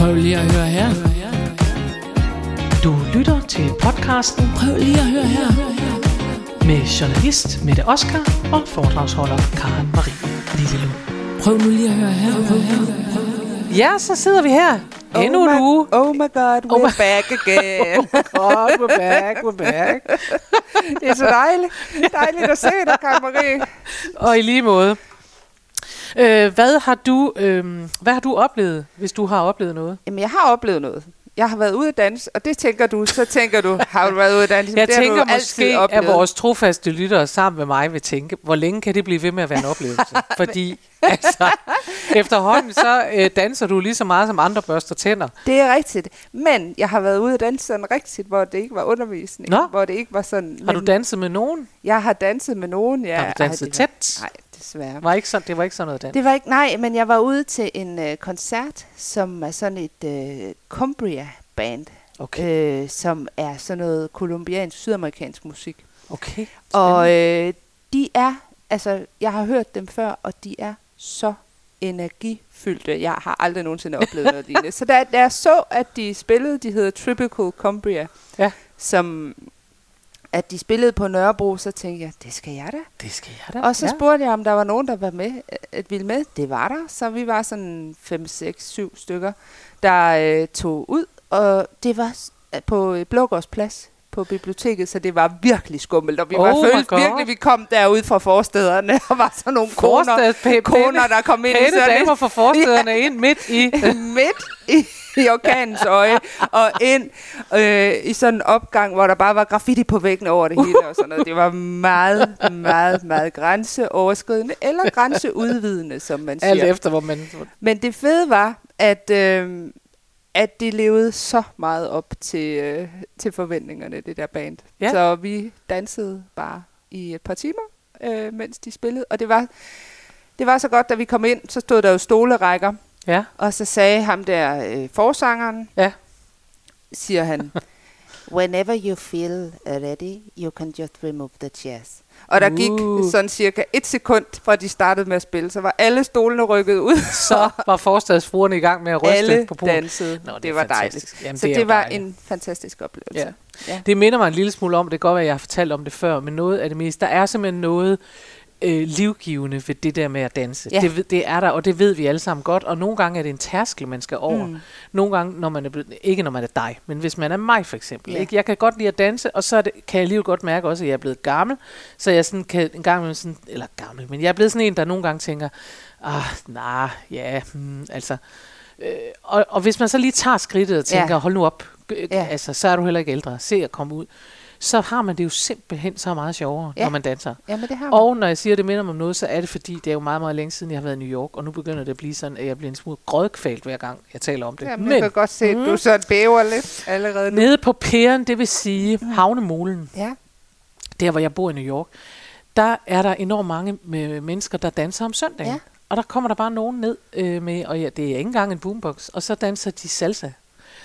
Prøv lige at høre her. Du lytter til podcasten Prøv lige at høre her. med journalist Mette Oskar og foredragsholder Karen Marie Lillelund. Prøv nu lige at høre her. Prøv her. Ja, så sidder vi her. Endnu en my, uge. Oh my god, we're Oh my- back again. God, we're back, we're back. det er så dejligt. Dejligt at se dig, Karen Marie. Og i lige måde. Øh, hvad har du øh, hvad har du oplevet, hvis du har oplevet noget? Jamen, jeg har oplevet noget. Jeg har været ude at danse, og det tænker du, så tænker du, har du været ude at danse? Jeg det har tænker du jo altid måske, at vores trofaste lyttere sammen med mig vil tænke, hvor længe kan det blive ved med at være en oplevelse? Fordi altså, efterhånden så øh, danser du lige så meget som andre børster tænder. Det er rigtigt. Men jeg har været ude at danse sådan rigtigt, hvor det ikke var undervisning. Nå. Hvor det ikke var sådan... Har du danset med nogen? Jeg har danset med nogen, ja. Har du danset var- tæt? Nej, desværre. Var ikke sådan, det var ikke sådan noget dans. Det var ikke, nej, men jeg var ude til en øh, koncert, som er sådan et øh, Cumbria-band, Okay, øh, som er sådan noget kolumbiansk, sydamerikansk musik. okay. Og øh, de er, altså, jeg har hørt dem før, og de er så energifyldte. Jeg har aldrig nogensinde oplevet noget lignende. Så da, da jeg så, at de spillede, de hedder Tropical Cumbria, Ja. som at de spillede på Nørrebro, så tænkte jeg, det skal jeg da. det skal jeg da. Og så ja. spurgte jeg, om der var nogen, der var med, at ville med. Det var der, så vi var sådan 5, 6, 7 stykker, der øh, tog ud, og det var på øh, Blågårdsplads på biblioteket, så det var virkelig skummelt, og vi var Oh my følte virkelig, vi kom derud fra forstederne, og var sådan nogle koner, koner, der kom ind Pæne damer fra forstederne ind midt i. midt i, i orkanens øje, og ind øh, i sådan en opgang, hvor der bare var graffiti på væggen over det hele og sådan noget. Det var meget, meget, meget grænseoverskridende, eller grænseudvidende, som man siger. Alt efter, hvor man... Men det fede var, at, øh, at de levede så meget op til, øh, til forventningerne, det der band. Ja. Så vi dansede bare i et par timer, øh, mens de spillede. Og det var, det var så godt, da vi kom ind, så stod der jo stolerækker, Ja, og så sagde ham der øh, forsangeren, ja. siger han, Whenever you feel ready, you can just remove the chairs. Og der gik Uh. sådan cirka et sekund, fra de startede med at spille, så var alle stolene rykket ud, Så var forstadsfruerne i gang med at ryste alle på puden. dansede. Nå, det det, var fantastisk. dejligt. Jamen, så det det, var dejligt. en fantastisk oplevelse. Ja. Ja. Det minder mig en lille smule om, det kan godt være, at jeg har fortalt om det før, men noget af det mest, der er simpelthen noget øh, livgivende ved det der med at danse. Ja. Det, det er der, og det ved vi alle sammen godt, og nogle gange er det en tærskel, man skal over. Mm. Nogle gange, når man er blevet, ikke når man er dig, men hvis man er mig for eksempel. Ja. Ikke? Jeg kan godt lide at danse, og så er det, kan jeg alligevel godt mærke også, at jeg er blevet gammel, så jeg sådan kan en gang sådan, eller gammel, men jeg er blevet sådan en, der nogle gange tænker, ah, nej, ja, hmm, altså, øh, og, og hvis man så lige tager skridtet og tænker, Ja. hold nu op. Ja. altså, så er du heller ikke ældre, se at komme ud, så har man det jo simpelthen så meget sjovere, ja. Ja. når man danser. Jamen, det har man. Og når jeg siger, det minder mig om noget, så er det fordi, det er jo meget, meget længe siden, jeg har været i New York, og nu begynder det at blive sådan, at jeg bliver en smule grødkvalt hver gang, jeg taler om det. Jamen, jeg kan godt se, at du så bæver lidt allerede nu. Nede på pæren, det vil sige havnemolen, Ja. der hvor jeg bor i New York, der er der enormt mange øh, mennesker, der danser om søndagen. Ja. Og der kommer der bare nogen ned øh, med, og ja, det er ikke engang en boombox, og så danser de salsa.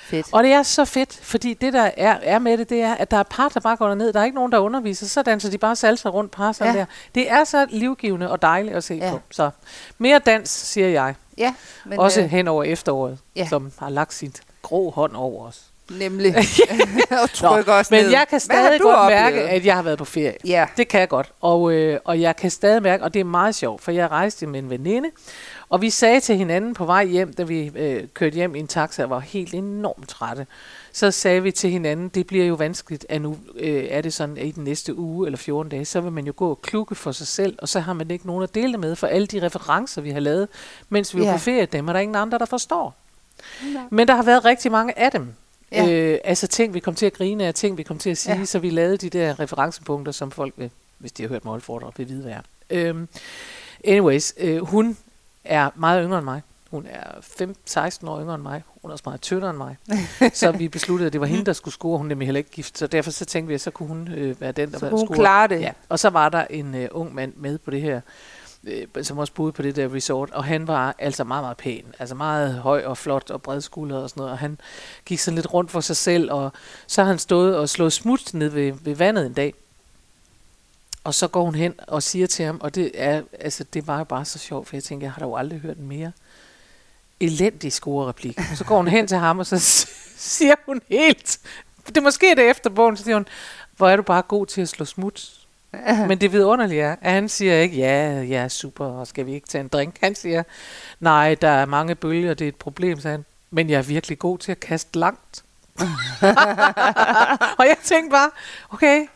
Fedt. Og det er så fedt, fordi det der er, er med det, det er, at der er par, der bare går ned. Der er ikke nogen, der underviser. Så danser de bare salsa rundt par sådan Ja. der. Det er så livgivende og dejligt at se Ja. på. Så mere dans, siger jeg. Ja, Men, Også øh, hen over efteråret, ja. som har lagt sit grå hånd over os. Nemlig. og trykker os men ned. jeg kan stadig godt oplevet? mærke, at jeg har været på ferie. Ja. Det kan jeg godt. Og, øh, og jeg kan stadig mærke, og det er meget sjovt, for jeg rejste med en veninde, og vi sagde til hinanden på vej hjem, da vi øh, kørte hjem i en taxa og var helt enormt trætte, så sagde vi til hinanden, det bliver jo vanskeligt, at nu øh, er det sådan, at i den næste uge eller 14 dage, så vil man jo gå og klukke for sig selv, og så har man ikke nogen at dele det med, for alle de referencer, vi har lavet, mens vi var Ja. på ferie, dem er der ingen andre, der forstår. Nå. Men der har været rigtig mange af dem. Ja. Øh, altså ting, vi kom til at grine af, ting, vi kom til at sige, Ja. så vi lavede de der referencepunkter, som folk, vil, hvis de har hørt mig holde vil vide, hvad er. Øhm, anyways, øh, hun er meget yngre end mig. Hun er 15-16 år yngre end mig. Hun er også meget tyndere end mig. så vi besluttede, at det var hende, der skulle score. Hun er nemlig heller ikke gift, så derfor så tænkte vi, at så kunne hun øh, være den, der Så var kunne hun score. klare det. Ja. Og så var der en øh, ung mand med på det her, øh, som også boede på det der resort, og han var altså meget, meget pæn. Altså meget høj og flot og bredskuldret og sådan noget, og han gik sådan lidt rundt for sig selv, og så har han stået og slået smut ned ved, ved vandet en dag. Og så går hun hen og siger til ham, og det er, altså det var jo bare så sjovt, for jeg tænker, jeg har da jo aldrig hørt mere elendig scorereplik. Og så går hun hen til ham, og så siger hun helt... Det er måske det efter bogen, så siger hun, hvor er du bare god til at slå smut. Men det vidunderlige er, at han siger ikke, ja, ja, super, og skal vi ikke tage en drink? Han siger, nej, der er mange bølger, det er et problem, sagde han. Men jeg er virkelig god til at kaste langt. og jeg tænkte bare, okay,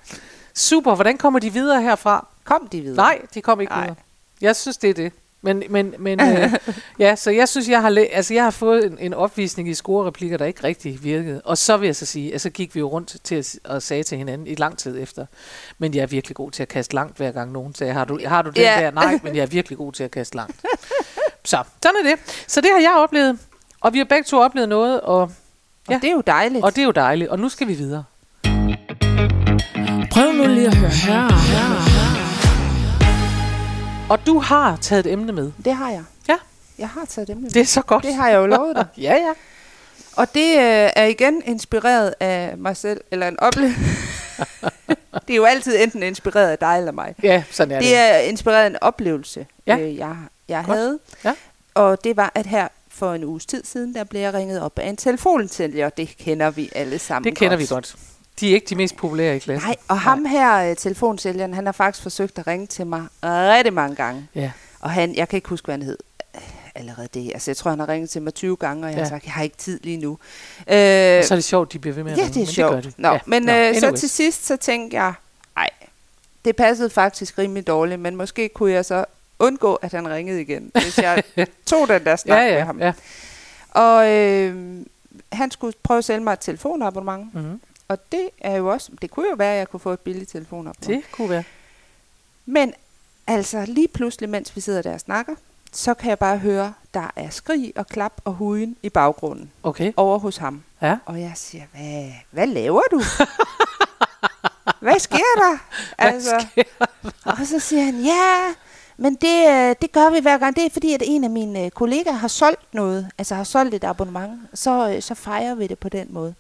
super, hvordan kommer de videre herfra? Kom de videre? Nej, de kom ikke Nej. videre. Jeg synes, det er det. Men, men, men øh, ja, så jeg synes, jeg har, læ- altså, jeg har fået en, en opvisning i scorereplikker, der ikke rigtig virkede. Og så vil jeg så sige, at så gik vi jo rundt til at, og sagde til hinanden i lang tid efter, men jeg er virkelig god til at kaste langt, hver gang nogen sagde, har du, har du den Ja. der? Nej, men jeg er virkelig god til at kaste langt. så, sådan er det. Så det har jeg oplevet, og vi har begge to oplevet noget, og, Og Ja. det er jo dejligt. og det er jo dejligt. Og nu skal vi videre. Prøv nu lige at høre her. Og du har taget et emne med. Det har jeg. Ja. Jeg har taget dem med. Det er så godt. Det har jeg jo lovet dig. Ja, ja. Og det øh, er igen inspireret af mig selv, eller en oplevelse. det er jo altid enten inspireret af dig eller mig. Ja, sådan er det. Det er inspireret af en oplevelse, Ja. øh, jeg, jeg Godt. havde. Ja. Og det var, at her for en uges tid siden, der blev jeg ringet op af en telefonsælger, det kender vi alle sammen Det kender vi godt. De er ikke de mest populære i klassen. Nej, og ham her, øh, telefonsælgeren, han har faktisk forsøgt at ringe til mig rigtig mange gange. Ja. Og han, jeg kan ikke huske, hvad han hed øh, allerede det. Altså, jeg tror, han har ringet til mig 20 gange, og jeg Ja. har sagt, jeg har ikke tid lige nu. Øh, Og så er det sjovt, de bliver ved med at ja, det er men sjovt. Det de. Nå, ja. men Nå, øh, så til sidst, så tænkte jeg, nej, det passede faktisk rimelig dårligt, men måske kunne jeg så undgå, at han ringede igen, hvis jeg tog den der snak ja, med ja, ham. ja. Og øh, han skulle prøve at sælge mig et telefonabonnement, Mm-hmm. Og det er jo også, det kunne jo være, at jeg kunne få et billigt telefonabonnement. Det kunne være. Men altså lige pludselig, mens vi sidder der og snakker, så kan jeg bare høre, der er skrig og klap og hujen i baggrunden Okay. over hos ham. Ja. Og jeg siger, hvad, hvad laver du? hvad sker der? Altså, og så siger han, ja, men det, øh, det gør vi hver gang. Det er fordi, at en af mine øh, kollegaer har solgt noget, altså har solgt et abonnement, så, øh, så fejrer vi det på den måde.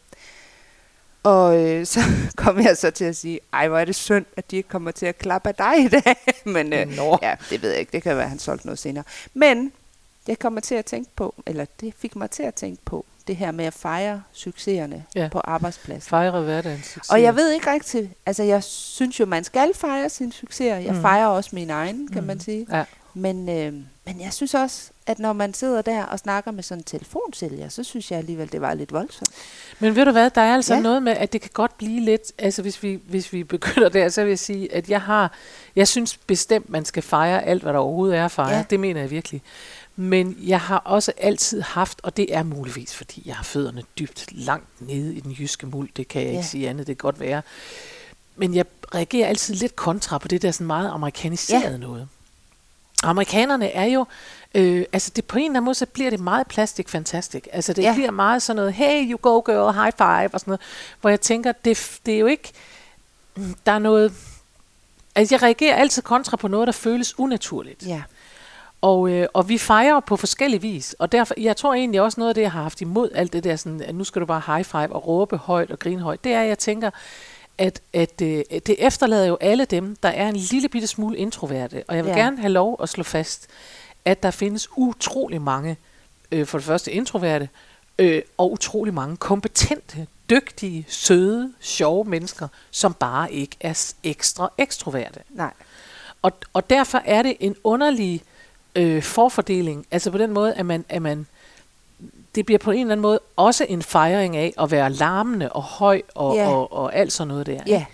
Og øh, så kom jeg så til at sige, ej, hvor er det synd, at de ikke kommer til at klappe af dig i dag. Men øh, Nå. ja, det ved jeg ikke. Det kan være, at han solgte noget senere. Men jeg kommer til at tænke på, eller det fik mig til at tænke på, det her med at fejre succeserne Ja. på arbejdspladsen. Fejre hverdagens succes. Og jeg ved ikke rigtigt, altså jeg synes jo, man skal fejre sine succeser. Jeg Mm. fejrer også min egen, kan mm. man sige. Ja. Men, øh, men jeg synes også, at når man sidder der og snakker med sådan en telefonsælger, så synes jeg alligevel, det var lidt voldsomt. Men ved du hvad, der er altså ja. Noget med, at det kan godt blive lidt, altså hvis vi, hvis vi begynder der, så vil jeg sige, at jeg har, jeg synes bestemt, man skal fejre alt, hvad der overhovedet er at fejre. Ja. Det mener jeg virkelig. Men jeg har også altid haft, og det er muligvis, fordi jeg har fødderne dybt langt nede i den jyske muld, det kan jeg ja. ikke sige andet, det kan godt være. Men jeg reagerer altid lidt kontra på det der sådan meget amerikaniseret ja. noget. Amerikanerne er jo, øh, altså det på en eller anden måde, så bliver det meget plastic fantastic. Altså det ja. Bliver meget sådan noget, hey, you go girl, high five, og sådan noget. Hvor jeg tænker, det, det er jo ikke, mm, der er noget, altså jeg reagerer altid kontra på noget, der føles unaturligt. Ja. Og, øh, og vi fejrer på forskellig vis, og derfor, jeg tror egentlig også noget af det, jeg har haft imod alt det der, sådan, at nu skal du bare high five og råbe højt og grine højt, det er, at jeg tænker, at, at øh, det efterlader jo alle dem, der er en lille bitte smule introverte. Og jeg vil. Ja. gerne have lov at slå fast, at der findes utrolig mange, øh, for det første introverte, øh, og utrolig mange kompetente, dygtige, søde, sjove mennesker, som bare ikke er ekstra ekstroverte. Nej. Og, og derfor er det en underlig øh, forfordeling, altså på den måde, at man, at man, det bliver på en eller anden måde også en fejring af at være larmende og høj og, Ja. og, og alt sådan noget der. Ja.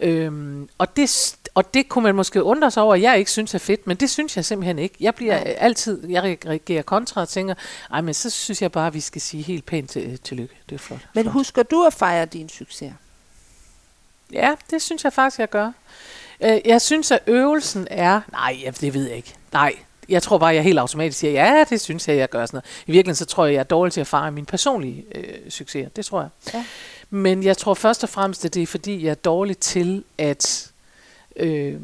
Øhm, og, det, og det kunne man måske undre sig over, at jeg ikke synes er fedt, men det synes jeg simpelthen ikke. Jeg bliver Nej. altid, jeg reagerer kontra og tænker, ej, men så synes jeg bare, at vi skal sige helt pænt til, tillykke. Det er flot. Men flot. husker du at fejre din succes? Ja, det synes jeg faktisk, jeg gør. Øh, jeg synes, at øvelsen er... Nej, det ved jeg ikke. Nej, jeg tror bare, jeg helt automatisk siger, ja, det synes jeg, jeg gør sådan noget. I virkeligheden, så tror jeg, jeg er dårlig til at fejre mine personlige øh, succeser. Det tror jeg. Ja. Men jeg tror først og fremmest, at det er, fordi jeg er dårlig til at øh,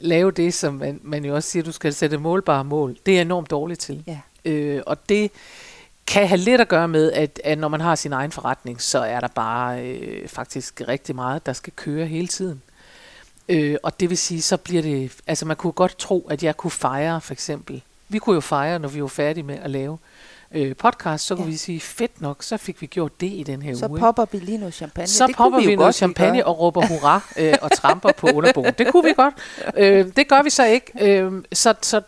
lave det, som man, man jo også siger, du skal sætte målbare mål. Det er jeg enormt dårlig til. Ja. Øh, og det kan have lidt at gøre med, at, at når man har sin egen forretning, så er der bare øh, faktisk rigtig meget, der skal køre hele tiden. Øh, og det vil sige, så bliver det, altså man kunne godt tro, at jeg kunne fejre for eksempel, vi kunne jo fejre, når vi var færdige med at lave øh, podcast, så kunne Ja. vi sige, fedt nok, så fik vi gjort det i den her Så uge. ikke? popper vi lige noget champagne. så det popper vi, jo noget champagne gøre. og råber hurra øh, og tramper på underboen. Det kunne vi godt. Øh, det gør vi så ikke. Øh, så, så,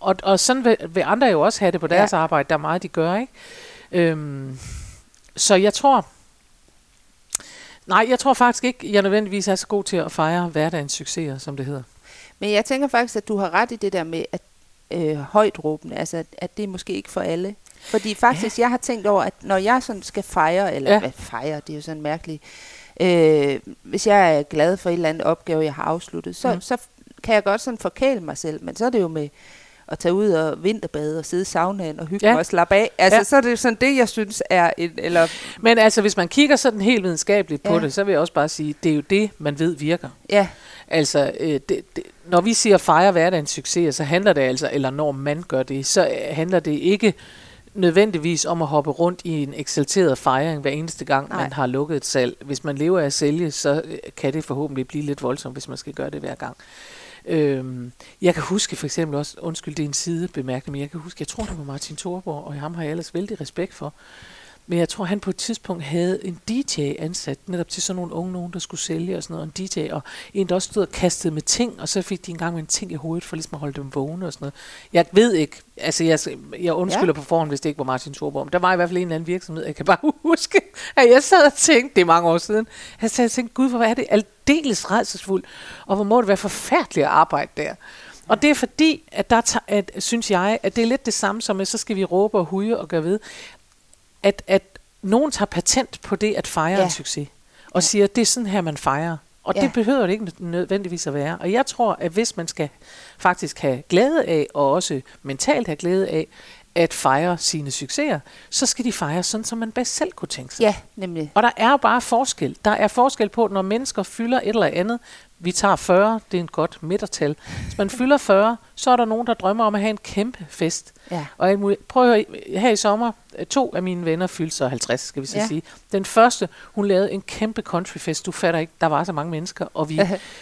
og, og sådan vil, vil andre jo også have det på deres Ja. arbejde. Der er meget, de gør. ikke. Øh, så jeg tror... Nej, jeg tror faktisk ikke, jeg nødvendigvis er så god til at fejre hverdagens succeser, som det hedder. Men jeg tænker faktisk, at du har ret i det der med, at øh, højt råbende, altså at, at det er måske ikke for alle. Fordi faktisk, ja. jeg har tænkt over, at når jeg sådan skal fejre, eller Ja. hvad fejre, det er jo sådan mærkeligt. Øh, hvis jeg er glad for et eller andet opgave, jeg har afsluttet, så, Mm. så kan jeg godt sådan forkæle mig selv, men så er det jo med at tage ud og vinterbade og sidde i saunaen og hygge Ja. mig og slappe af. Altså, Ja. så er det sådan det, jeg synes er en, eller Men altså, hvis man kigger sådan helt videnskabeligt på Ja. det, så vil jeg også bare sige, det er jo det, man ved virker. ja, Altså, øh, det, det, når vi siger fejre hverdagens succes, så handler det altså, eller når man gør det, så øh, handler det ikke nødvendigvis om at hoppe rundt i en eksalteret fejring hver eneste gang, Nej. Man har lukket et salg. Hvis man lever af at sælge, så øh, kan det forhåbentlig blive lidt voldsomt, hvis man skal gøre det hver gang. Øhm, jeg kan huske for eksempel også, undskyld, det er en sidebemærkning, men jeg kan huske, jeg tror, det var Martin Thorborg, og ham har jeg ellers vældig respekt for. Men jeg tror, han på et tidspunkt havde en DJ ansat, netop til sådan nogle unge nogen, der skulle sælge og sådan noget, og en DJ, og en, der også stod og kastede med ting, og så fik de engang med en ting i hovedet, for ligesom at holde dem vågne og sådan noget. Jeg ved ikke, altså jeg, jeg undskylder ja. På forhånd, hvis det ikke var Martin Thorborg, men der var i hvert fald en eller anden virksomhed, jeg kan bare huske, at jeg sad og tænkte, det er mange år siden, jeg sad og tænkte, gud, hvor er det aldeles redselsfuldt, og hvor må det være forfærdeligt at arbejde der. Og det er fordi, at der at, synes jeg, at det er lidt det samme som, at så skal vi råbe og huge og gøre ved, at, at nogen tager patent på det at fejre ja. En succes, og ja. siger, at det er sådan her, man fejrer. Og ja. Det behøver det ikke nø- nødvendigvis at være. Og jeg tror, at hvis man skal faktisk have glæde af, og også mentalt have glæde af, at fejre sine succeser, så skal de fejre sådan, som man bedst selv kunne tænke sig. ja, nemlig. Og der er jo bare forskel. Der er forskel på, når mennesker fylder et eller andet. Vi tager 40, det er en godt midtertal. Hvis man fylder 40, så er der nogen, der drømmer om at have en kæmpe fest. Ja. Og. Prøv at høre, her i sommer, øh, to af mine venner fyldte så 50, skal vi så ja. Sige. Den første, hun lavede en kæmpe countryfest. Du fatter ikke, der var så mange mennesker, og vi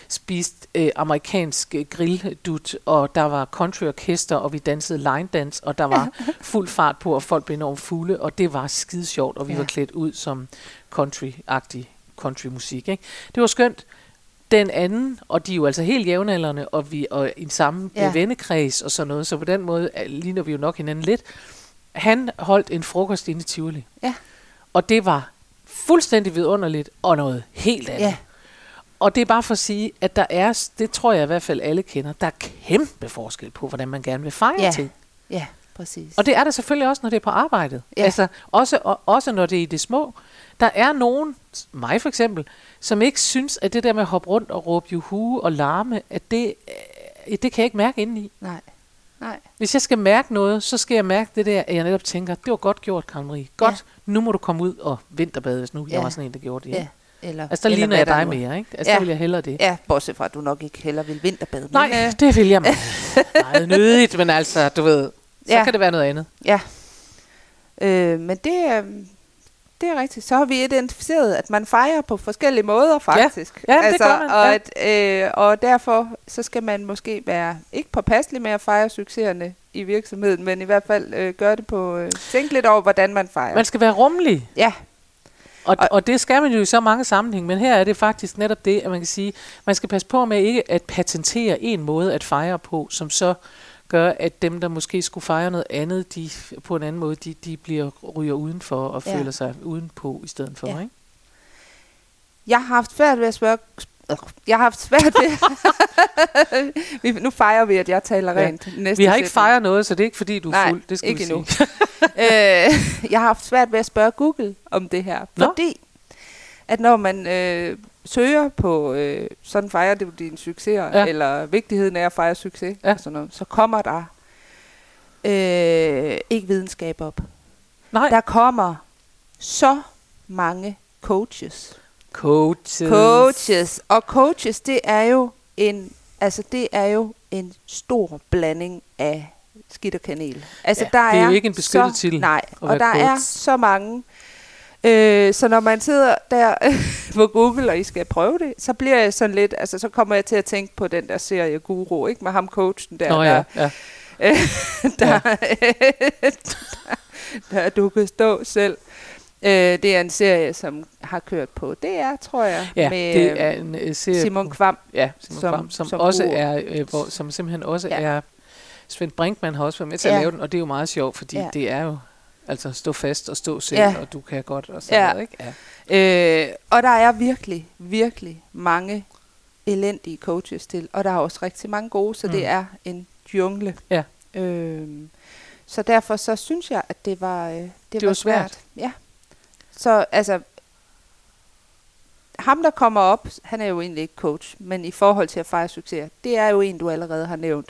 spiste øh, amerikansk øh, grilldut, og der var countryorkester, og vi dansede line dance, og der var fuld fart på, og folk blev enormt fulde, og det var skide sjovt, og vi ja. Var klædt ud som country-agtig countrymusik. Ikke? Det var skønt. Den anden, og de er jo altså helt jævnaldrende, og vi og i en samme ja. Vennekreds og sådan noget, så på den måde er- ligner vi jo nok hinanden lidt. Han holdt en frokost inde i Tivoli. Ja. Og det var fuldstændig vidunderligt, og noget helt andet. Ja. Og det er bare for at sige, at der er, det tror jeg i hvert fald alle kender, der er kæmpe forskel på, hvordan man gerne vil fejre Ja. ting. Ja, præcis. Og det er der selvfølgelig også, når det er på arbejdet. Ja. Altså, også, og, også når det er i det små. Der er nogen, mig for eksempel, som ikke synes, at det der med at hoppe rundt og råbe juhu og larme, at det, øh, det kan jeg ikke mærke indeni. Nej, nej. Hvis jeg skal mærke noget, så skal jeg mærke det der, at jeg netop tænker, det var godt gjort, Karen Marie. Godt, ja. nu må du komme ud og vinterbade, hvis nu ja. jeg var sådan en, der gjorde det. Ja. Eller, Altså, der eller ligner jeg dig nu er. mere, ikke? Altså, Ja. der vil jeg hellere det. Ja, bortset fra, at du nok ikke heller vil vinterbade. men, Nej, øh, det vil jeg meget, meget nødigt, men altså, du ved, så Ja. kan det være noget andet. Ja. Øh, men det, øh, det er rigtigt. Så har vi identificeret, at man fejrer på forskellige måder, faktisk. Ja, det gør man, Og, ja. at, øh, og derfor så skal man måske være ikke påpasselig med at fejre succeserne i virksomheden, men i hvert fald øh, gøre det på... Øh, tænke lidt over, hvordan man fejrer. Man skal være rummelig. ja, Og, Og- det skal man jo i så mange sammenhæng, men her er det faktisk netop det, at man kan sige, man skal passe på med ikke at patentere en måde at fejre på, som så gør, at dem, der måske skulle fejre noget andet, de på en anden måde, de, de bliver ryger udenfor og Ja. føler sig udenpå i stedet for. Ja. Ikke? jeg har haft svært ved at spørge... Øh, Jeg har haft svært ved... Vi- nu fejrer vi, at jeg taler Ja. rent. Næste Vi har ikke fejret noget, så det er ikke fordi, du er Nej, fuld. Det skal ikke vi endnu. sige. øh, jeg har haft svært ved at spørge Google om det her. Nå. Fordi, at når man øh, søger på, øh, sådan fejrer du dine succeser, ja. Eller vigtigheden af at fejre succes, Ja. og sådan noget, så kommer der øh, ikke videnskab op. Nej, Der kommer så mange coaches. coaches. Coaches. Og coaches, det er jo en, altså det er jo en stor blanding af skidt og kanel. Altså Ja, der det er er jo ikke en beskyttet titel Nej, og der er coach. så mange. Øh, så når man sidder der på Google, og I skal prøve det, så bliver jeg sådan lidt, altså så kommer jeg til at tænke på den der serie Guru, ikke? Med ham coachen der, Nå der, ja, ja. der, der, der du kan stå selv. Øh, det er en serie, som har kørt på DR, tror jeg, Ja, med det er øh, en uh, serie, Simon Kvam. ja, Simon som- som, som, som også ord. er, øh, hvor, som simpelthen også Ja. ja. er, Svend Brinkmann har også været med til Ja. at lave den, og det er jo meget sjovt, fordi Ja. ja. det er jo, altså stå fast og stå selv, Ja. og du kan godt, og sådan Ja. noget, ikke? Ja. Øh, og der er virkelig, virkelig mange elendige coaches til, og der er også rigtig mange gode, så mm. det er en jungle. Ja. Øh, så derfor så synes jeg, at det var, øh, det, det var var svært. svært. Ja. Så altså, ham der kommer op, han er jo egentlig ikke coach, men i forhold til at fejre succes, det er jo en, du allerede har nævnt.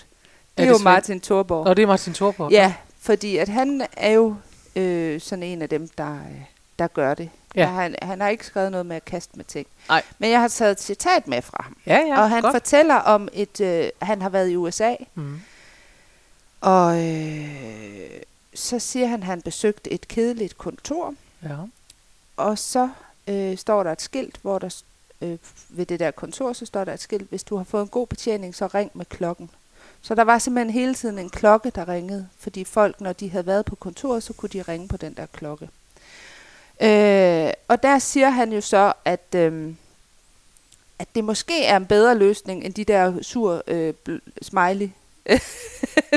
Det er, Er jo det Svend? Martin Thorborg. Og det er Martin Thorborg. Ja, fordi at han er jo øh, sådan en af dem, der, øh, der gør det. Ja. Ja. Han, han har ikke skrevet noget med at kaste med ting. Nej. Men jeg har taget et citat med fra ham. ja, ja og han godt. fortæller om et... Øh, han har været i USA, Mm. og øh, så siger han, at han besøgte et kedeligt kontor. Ja. Og så øh, står der et skilt, hvor der øh, ved det der kontor, så står der et skilt, hvis du har fået en god betjening, så ring med klokken. Så der var simpelthen hele tiden en klokke, der ringede, fordi folk, når de havde været på kontoret, så kunne de ringe på den der klokke. Øh, og der siger han jo så, at, øh, at det måske er en bedre løsning end de der sur øh, smiley.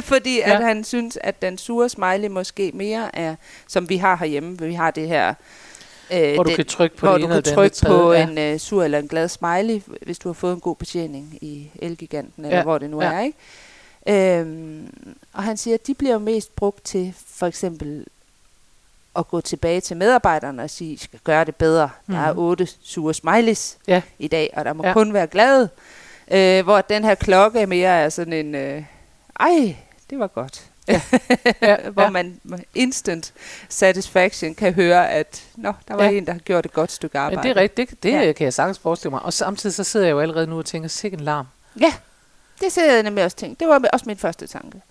fordi ja. Ja. at han synes, at den sure smiley måske mere er, som vi har herhjemme, vi har det her øh, Hvor du den- kan trykke på hvor du kan trykke på tredje. en øh, sur eller en glad smiley, hvis du har fået en god betjening i Elgiganten, eller Ja, hvor det nu ja. er. ikke? Øhm, og han siger, at de bliver jo mest brugt til for eksempel at gå tilbage til medarbejderne og sige, I skal gøre det bedre. Mm. Der er Mhm. otte sure smileys Ja. i dag, og der må Ja. ja. kun være glade. Øh, hvor den her klokke mere er sådan en, øh, ej, det var godt. Ja, hvor ja. man instant satisfaction kan høre, at Nå, der var Ja. en, der har gjort et godt stykke arbejde. Men det er rigtigt, det, det Ja. ja. kan jeg sagtens forestille mig. Og samtidig så sidder jeg jo allerede nu og tænker, sikke en larm. Ja, det ser jeg nemlig også tænkt. Det var også min første tanke.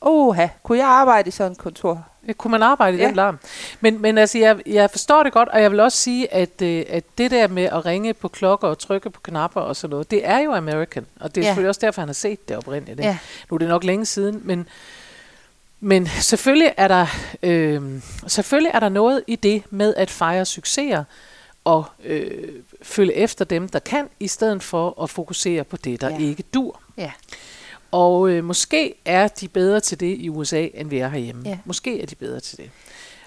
Oha, kunne jeg arbejde i sådan et kontor? Kunne man arbejde i Ja. den larm? Men, men altså, jeg, jeg forstår det godt, og jeg vil også sige, at, øh, at det der med at ringe på klokker og trykke på knapper og sådan noget, det er jo American. Og det er Ja. selvfølgelig også derfor, han har set det oprindeligt. ikke? Ja. Nu er det nok længe siden, men, men selvfølgelig, er der, øh, selvfølgelig er der noget i det med at fejre succeser og øh, følge efter dem, der kan, i stedet for at fokusere på det, der ja. ikke dur. Ja. Og øh, måske er de bedre til det i USA, end vi er herhjemme. Ja. Måske er de bedre til det.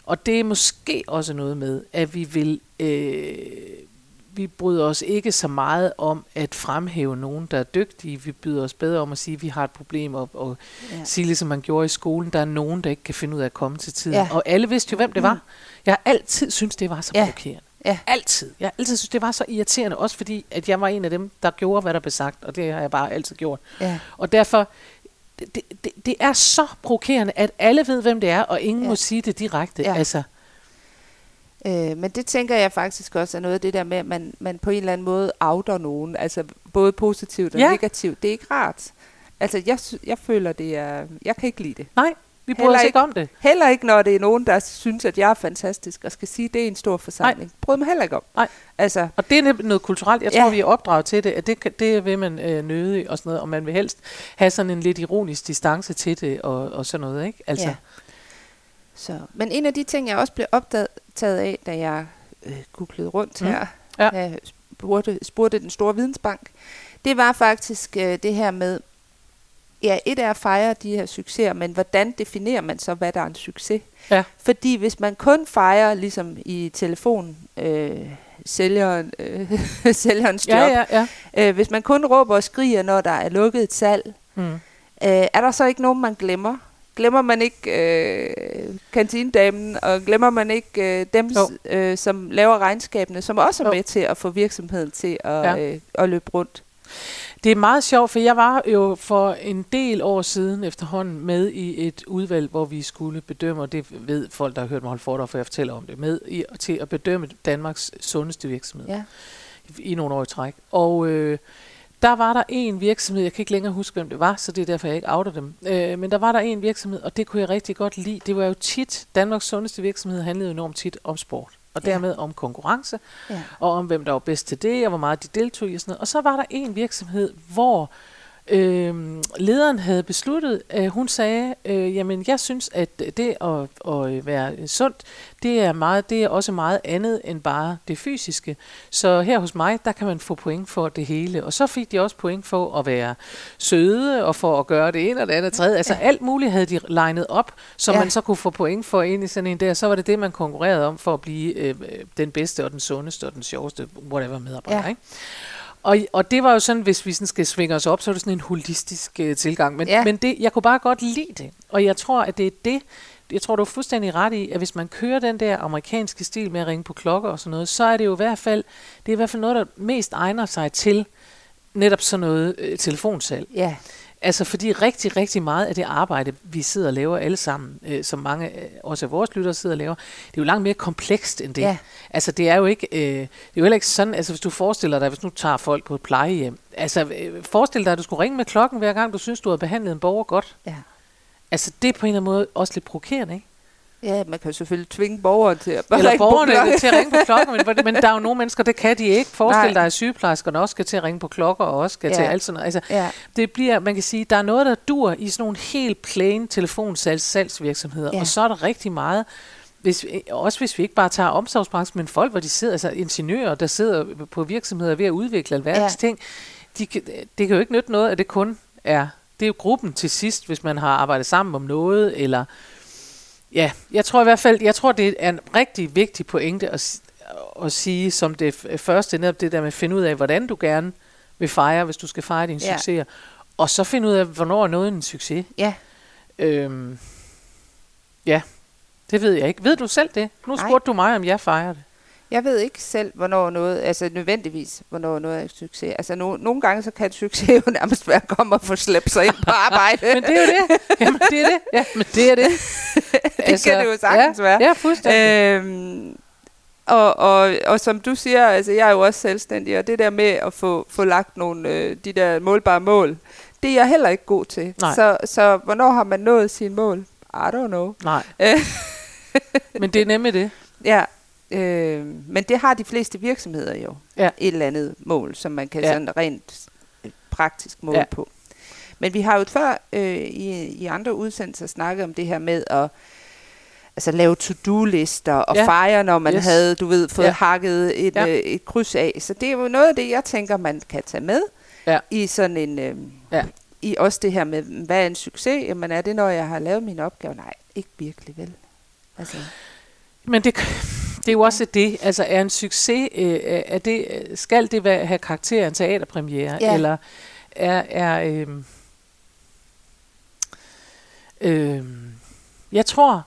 Og det er måske også noget med, at vi vil... Øh, vi bryder os ikke så meget om at fremhæve nogen, der er dygtige. Vi byder os bedre om at sige, at vi har et problem, og, og Ja. sige, ligesom man gjorde i skolen, der er nogen, der ikke kan finde ud af at komme til tiden. Ja. Og alle vidste jo, hvem det var. Mm. Jeg har altid syntes, det var så Ja. provokerende. Ja. Altid. Jeg har altid synes, det var så irriterende, også fordi, at jeg var en af dem, der gjorde, hvad der blev sagt, og det har jeg bare altid gjort. Ja. Og derfor, det, det, det, er så provokerende, at alle ved, hvem det er, og ingen Ja. må sige det direkte. Ja. Altså, Øh, men det tænker jeg faktisk også er noget af det der med, at man, man på en eller anden måde outer nogen. Altså både positivt og Ja. negativt. Det er ikke rart. Altså jeg, jeg føler det er... Jeg kan ikke lide det. nej, vi bryder Heller os ikke- om det. Heller ikke, når det er nogen, der synes, at jeg er fantastisk, og skal sige, at det er en stor forsamling. Bryder mig heller ikke om. Nej. Altså, Og det er noget kulturelt. Jeg Ja. tror, vi er opdraget til det, at det, det vil man øh, nøde og sådan noget, og man vil helst have sådan en lidt ironisk distance til det, og, og sådan noget, ikke? Altså, Ja. Så. Men en af de ting, jeg også blev optaget af, da jeg øh, googlede rundt Mm. her, Ja. jeg spurgte, spurgte den store vidensbank, det var faktisk øh, det her med, ja, et er at fejre de her succeser, men hvordan definerer man så, hvad der er en succes? Ja. Fordi hvis man kun fejrer, ligesom i telefon, øh, sælgeren, øh, sælgerens job, ja, ja, ja. Øh, hvis man kun råber og skriger, når der er lukket et salg, Mm. øh, er der så ikke nogen, man glemmer? Glemmer man ikke øh, kantinedamen, og glemmer man ikke øh, dem, øh, som laver regnskabene, som også er Jo. med til at få virksomheden til at, Ja. øh, at løbe rundt? Det er meget sjovt, for jeg var jo for en del år siden efterhånden med i et udvalg, hvor vi skulle bedømme, og det ved folk, der har hørt mig holde foredrag, for jeg fortæller om det, med i, til at bedømme Danmarks sundeste virksomhed Ja. i nogle år i træk. Og øh, der var der en virksomhed, jeg kan ikke længere huske, hvem det var, så det er derfor, jeg ikke outer dem. Øh, men der var der en virksomhed, og det kunne jeg rigtig godt lide. Det var jo tit, Danmarks sundeste virksomhed handlede enormt tit om sport, og Ja. dermed om konkurrence, Ja. og om hvem der var bedst til det, og hvor meget de deltog i og sådan noget. Og så var der en virksomhed, hvor øh, lederen havde besluttet, at hun sagde, øh, jamen jeg synes, at det at, at være sundt, det er, meget, det er også meget andet end bare det fysiske. Så her hos mig, der kan man få point for det hele. Og så fik de også point for at være søde, og for at gøre det ene og det andet og tredje. Altså alt muligt havde de legnet op, så Ja. man så kunne få point for ind i sådan en der. Så var det det, man konkurrerede om for at blive øh, øh, den bedste og den sundeste og den sjoveste, whatever medarbejder. Ja. Ikke? Og, og det var jo sådan, hvis vi sådan skal svinge os op, så er det sådan en holistisk øh, tilgang. Men, Ja. men det, jeg kunne bare godt lide det. Og jeg tror, at det er det, jeg tror, du er fuldstændig ret i, at hvis man kører den der amerikanske stil med at ringe på klokker og sådan noget, så er det jo i hvert fald, det er i hvert fald noget, der mest egner sig til netop sådan noget øh, telefonsalg. Ja, Altså fordi rigtig, rigtig meget af det arbejde, vi sidder og laver alle sammen, øh, som mange øh, også af vores lyttere sidder og laver, det er jo langt mere komplekst end det. Ja. Altså det er jo ikke, øh, det er jo heller ikke sådan, altså hvis du forestiller dig, hvis nu tager folk på et plejehjem, altså øh, forestil dig, at du skulle ringe med klokken hver gang, du synes, du har behandlet en borger godt. ja. Altså det er på en eller anden måde også lidt provokerende, ikke? Ja, man kan selvfølgelig tvinge borgeren til at bare Eller borgerne til at ringe på klokken, men, men der er jo nogle mennesker, det kan de ikke. Forestil dig, at sygeplejerskerne også skal til at ringe på klokker, og også skal Ja. til alt sådan noget. Altså, Ja, det bliver, man kan sige, der er noget, der dur i sådan nogle helt plain telefonsalgs salgsvirksomheder, Ja. og så er der rigtig meget, hvis, vi- også hvis vi ikke bare tager omsorgsbranchen, men folk, hvor de sidder, altså ingeniører, der sidder på virksomheder ved at udvikle alverdens Ja. ting, de, det kan jo ikke nytte noget, at det kun er, det er jo gruppen til sidst, hvis man har arbejdet sammen om noget, eller ja, jeg tror i hvert fald, jeg tror, det er en rigtig vigtig pointe at, at sige, som det første, netop det der med at finde ud af, hvordan du gerne vil fejre, hvis du skal fejre dine Ja. succeser, og så finde ud af, hvornår er noget en succes. ja. Øhm, ja, det ved jeg ikke. Ved du selv det? Nu Nej. spurgte du mig, om jeg fejrer det. Jeg ved ikke selv, hvornår noget, altså nødvendigvis, hvornår noget er en succes. Altså no, nogle gange, så kan succes jo nærmest være at komme og få slæbt sig ind på arbejde. Men det er jo det. Jamen, det er det. Ja, men det er det. det kan det jo sagtens ja, være. Ja, fuldstændig. Øhm, og, og, og som du siger, altså jeg er jo også selvstændig, og det der med at få, få lagt nogle øh, de der målbare mål, det er jeg heller ikke god til. Nej. Så, så hvornår har man nået sine mål? I don't know. Nej. Øh. men det er nemlig det. Ja, øh, men det har de fleste virksomheder jo. Ja. Et eller andet mål, som man kan Ja. sådan rent øh, praktisk måle Ja. på. Men vi har jo før øh, i, i andre udsendelser snakket om det her med at altså, lave to-do-lister og Ja. fejre, når man Yes. havde, du ved, fået Ja. hakket et, Ja. øh, et kryds af. Så det er jo noget af det, jeg tænker, man kan tage med Ja. i sådan en... Øh, Ja. I også det her med, hvad er en succes? Jamen er det, når jeg har lavet mine opgaver? Nej, ikke virkelig vel. Altså, Men det, det er jo også det. Altså, er en succes, øh, er det, skal det være, have karakter af en teaterpremiere? Ja. Eller er... er øh, øh, jeg tror,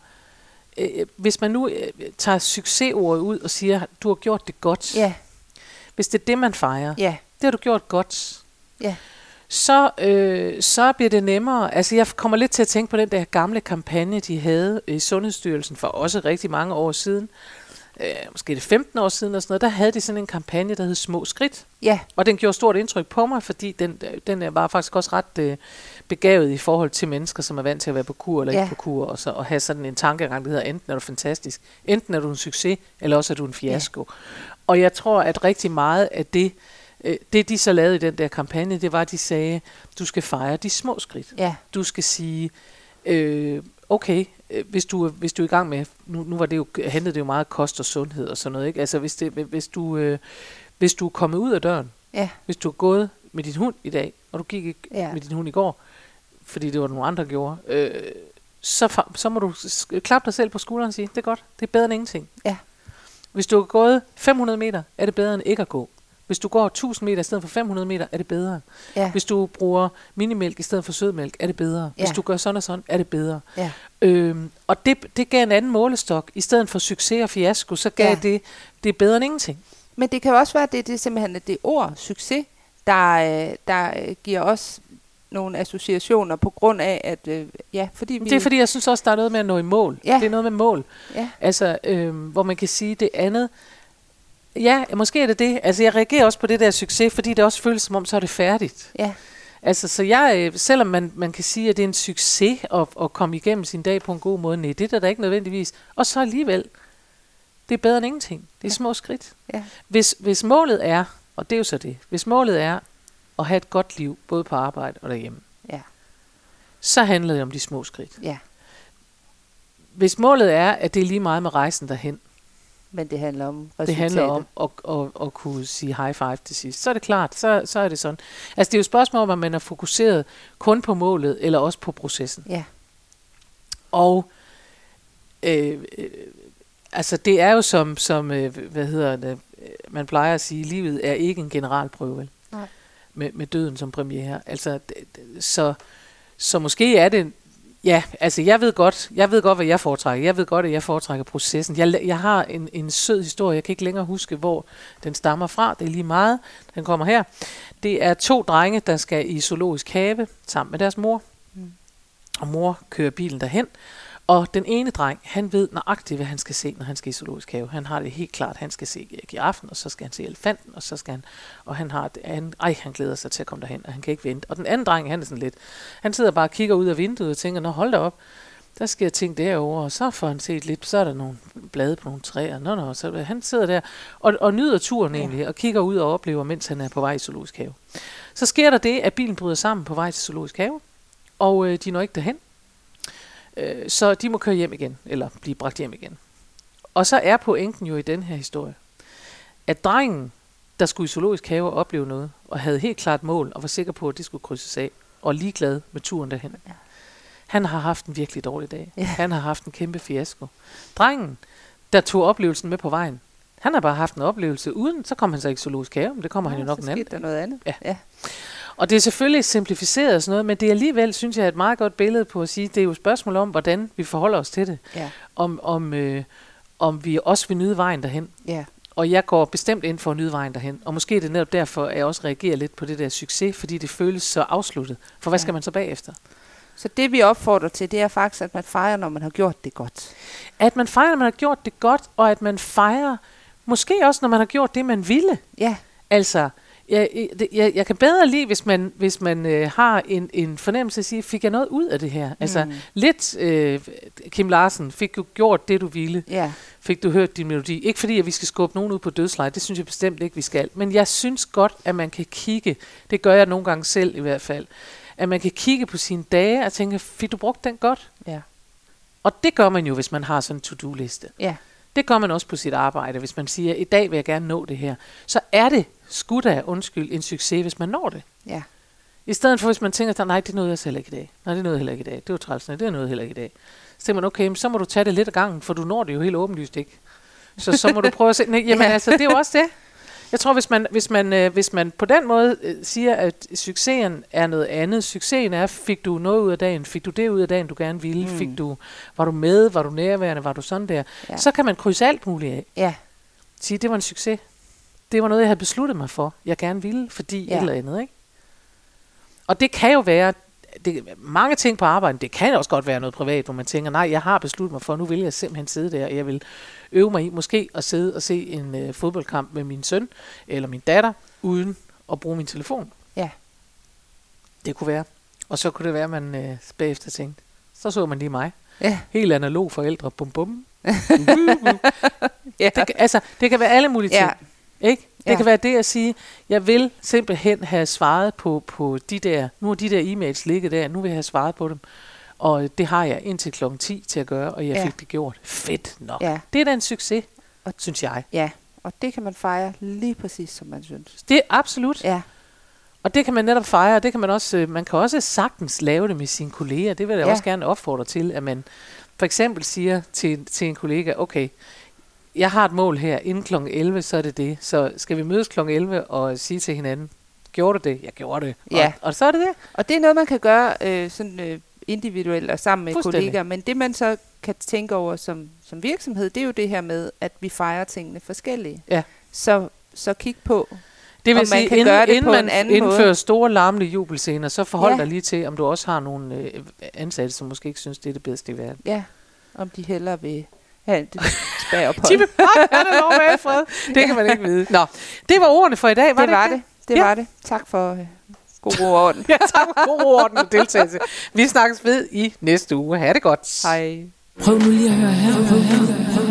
øh, hvis man nu øh, tager succesordet ud og siger, du har gjort det godt. ja, Hvis det er det, man fejrer. ja, Det har du gjort godt. ja. så, øh, så bliver det nemmere. Altså jeg kommer lidt til at tænke på den der gamle kampagne, de havde i Sundhedsstyrelsen for også rigtig mange år siden. Øh, måske er det 15 år siden og sådan noget. Der havde de sådan en kampagne, der hed Små Skridt. Ja, Og den gjorde stort indtryk på mig, fordi den, den øh, var faktisk også ret øh, begavet i forhold til mennesker, som er vant til at være på kur eller Ja. ikke på kur, og, så, og have sådan en tankegang, der hedder, enten er du fantastisk, enten er du en succes, eller også er du en fiasko. Og jeg tror, at rigtig meget af det, øh, det de så lavede i den der kampagne, det var, at de sagde, du skal fejre de små skridt. ja, Du skal sige, øh, okay, øh, hvis du, hvis du er i gang med, nu, nu var det jo, handlede det jo meget kost og sundhed og sådan noget, ikke? Altså hvis, det, hvis, du, øh, hvis du er kommet ud af døren, ja, hvis du er gået med din hund i dag, og du gik ikke Ja. med din hund i går, fordi det var nogle andre, der gjorde, øh, så, så må du klappe dig selv på skulderen og sige, det er godt, det er bedre end ingenting. Ja. Hvis du har gået 500 meter, er det bedre end ikke at gå. Hvis du går 1000 meter i stedet for 500 meter, er det bedre. ja, Hvis du bruger minimælk i stedet for sødmælk, er det bedre. Hvis Ja. du gør sådan og sådan, er det bedre. ja, Øhm, og det, det gav en anden målestok. I stedet for succes og fiasko, så gav Ja. det, det er bedre end ingenting. Men det kan jo også være, at det, det er simpelthen det ord, succes, der, øh, der øh, giver os nogle associationer på grund af, at øh, ja, fordi vi... Det er fordi, jeg synes også, der er noget med at nå i mål. Ja. Det er noget med mål. Ja, Altså, øhm, hvor man kan sige det andet. Ja, måske er det det. Altså, jeg reagerer også på det der succes, fordi det også føles som om, så er det færdigt. ja, Altså, så jeg, øh, selvom man, man kan sige, at det er en succes at, at komme igennem sin dag på en god måde, nej, det er der da ikke nødvendigvis. Og så alligevel, det er bedre end ingenting. Det er Ja. små skridt. ja, Hvis, hvis målet er, og det er jo så det, hvis målet er, at have et godt liv, både på arbejde og derhjemme, Ja. så handler det om de små skridt. Ja. Hvis målet er, at det er lige meget med rejsen derhen, Men det handler om resultatet. det handler om at, at, at kunne sige high five til sidst, så er det klart, så, så er det sådan. Altså det er jo et spørgsmål om, at man er fokuseret kun på målet, eller også på processen. Ja. Og øh, øh, altså det er jo som, som øh, hvad hedder det, øh, man plejer at sige, livet er ikke en generalprøve? Nej. Med, med døden som premiere. Altså, så, så måske er det, ja, altså jeg ved godt, jeg ved godt, hvad jeg foretrækker. Jeg ved godt, at jeg foretrækker processen. Jeg, jeg har en, en sød historie, jeg kan ikke længere huske, hvor den stammer fra. Det er lige meget, den kommer her. Det er to drenge, der skal i zoologisk have sammen med deres mor. Mm. Og mor kører bilen derhen. Og den ene dreng, han ved nøjagtigt, hvad han skal se, når han skal i zoologisk have. Han har det helt klart, han skal se giraffen, og så skal han se elefanten, og så skal han, og han har det, han, ej, han glæder sig til at komme derhen, og han kan ikke vente. Og den anden dreng, han er sådan lidt, han sidder bare og kigger ud af vinduet og tænker, nå hold da op, der sker ting derovre, og så får han set lidt, så er der nogle blade på nogle træer, nå, nå, så han sidder der og, og nyder turen Ja. egentlig, og kigger ud og oplever, mens han er på vej i zoologisk have. Så sker der det, at bilen bryder sammen på vej til zoologisk have, og øh, de når ikke derhen. Øh, så de må køre hjem igen, eller blive bragt hjem igen. Og så er pointen jo i den her historie, at drengen, der skulle i zoologisk have og opleve noget, og havde helt klart mål, og var sikker på, at det skulle krydses af, og ligeglad med turen derhen. Ja. Han har haft en virkelig dårlig dag. Ja. Han har haft en kæmpe fiasko. Drengen, der tog oplevelsen med på vejen, han har bare haft en oplevelse uden, så kom han så ikke i zoologisk have, men det kommer han jo nok en anden der noget andet. Ja. ja. Og det er selvfølgelig simplificeret og sådan noget, men det er alligevel, synes jeg, et meget godt billede på at sige, det er jo et spørgsmål om, hvordan vi forholder os til det. Ja. Om, om, øh, om vi også vil nyde vejen derhen. ja. Og jeg går bestemt ind for at nyde vejen derhen. Og måske er det netop derfor, at jeg også reagerer lidt på det der succes, fordi det føles så afsluttet. For hvad Ja. skal man så bagefter? Så det vi opfordrer til, det er faktisk, at man fejrer, når man har gjort det godt. At man fejrer, at man har gjort det godt, og at man fejrer, måske også når man har gjort det, man ville. Ja, Altså, jeg, jeg, jeg, kan bedre lide, hvis man, hvis man øh, har en, en fornemmelse af at sige, fik jeg noget ud af det her? Altså, Mm. lidt, øh, Kim Larsen, fik du gjort det, du ville? ja, Fik du hørt din melodi? Ikke fordi, at vi skal skubbe nogen ud på dødsleje, det synes jeg bestemt ikke, vi skal. Men jeg synes godt, at man kan kigge, det gør jeg nogle gange selv i hvert fald, at man kan kigge på sine dage og tænke, fik du brugt den godt? ja, Og det gør man jo, hvis man har sådan en to-do-liste. ja, Det gør man også på sit arbejde, hvis man siger, i dag vil jeg gerne nå det her. Så er det skudt af, undskyld, en succes, hvis man når det. ja, I stedet for, hvis man tænker, nej, det nåede jeg heller ikke i dag. Nej, det nåede jeg heller ikke i dag. Det var træls, det nåede jeg heller ikke i dag. Så tænker man, okay, så må du tage det lidt af gangen, for du når det jo helt åbenlyst ikke. Så så må du prøve at se, nej, jamen Ja. altså, det er jo også det. Jeg tror, hvis man, hvis man, øh, hvis man på den måde øh, siger, at succesen er noget andet. Succesen er, fik du noget ud af dagen? Fik du det ud af dagen, du gerne ville? Mm. Fik du, var du med? Var du nærværende? Var du sådan der? Ja. Så kan man krydse alt muligt af. ja, Sige, det var en succes. Det var noget, jeg havde besluttet mig for. Jeg gerne ville, fordi ja. et eller andet, ikke? Og det kan jo være, det, mange ting på arbejdet, det kan også godt være noget privat, hvor man tænker, nej, jeg har besluttet mig for, nu vil jeg simpelthen sidde der, og jeg vil øve mig i måske at sidde og se en øh, fodboldkamp med min søn eller min datter, uden at bruge min telefon. Ja. Det kunne være. Og så kunne det være, at man øh, bagefter tænkte, så så man lige mig. ja, Helt analog forældre, bum bum. Ja, det, altså, det kan være alle mulige ting. ja, Ikke? Det Ja. kan være det at sige, jeg vil simpelthen have svaret på, på de der, nu har de der e-mails ligget der, nu vil jeg have svaret på dem. Og det har jeg indtil klokken 10 til at gøre, og jeg Ja. fik det gjort. Fedt nok. ja, Det er da en succes, Og- synes jeg. ja. Og det kan man fejre lige præcis, som man synes. Det er absolut. Ja, Og det kan man netop fejre, og det kan man også, øh, man kan også sagtens lave det med sine kolleger. Det vil jeg ja. også gerne opfordre til, at man for eksempel siger til, til en kollega, okay, jeg har et mål her, inden kl. 11, så er det det. Så skal vi mødes kl. 11 og sige til hinanden, gjorde du det? Jeg gjorde det. Ja. Og, og så er det det. og det er noget, man kan gøre øh, sådan øh, individuelt og sammen med kollegaer. Men det, man så kan tænke over som, som virksomhed, det er jo det her med, at vi fejrer tingene forskellige. Ja. Så, så kig på, Det vil man sige, kan inden, gøre det inden på en man anden indfører måde. store larmende jubelscener, så forhold Ja. dig lige til, om du også har nogle øh, ansatte, som måske ikke synes, det er det bedste i verden. ja, om de hellere vil have et spagophold. De vil bare have det lov med i fred. Det kan man ikke vide. Nå, det var ordene for i dag, var det det, var ikke det. Det Ja. var det. Tak for øh, god ro og orden. Ja, tak for god orden og deltagelse. Vi snakkes ved i næste uge. Ha' det godt. Hej. Prøv nu lige at høre her. Prøv, prøv, prøv.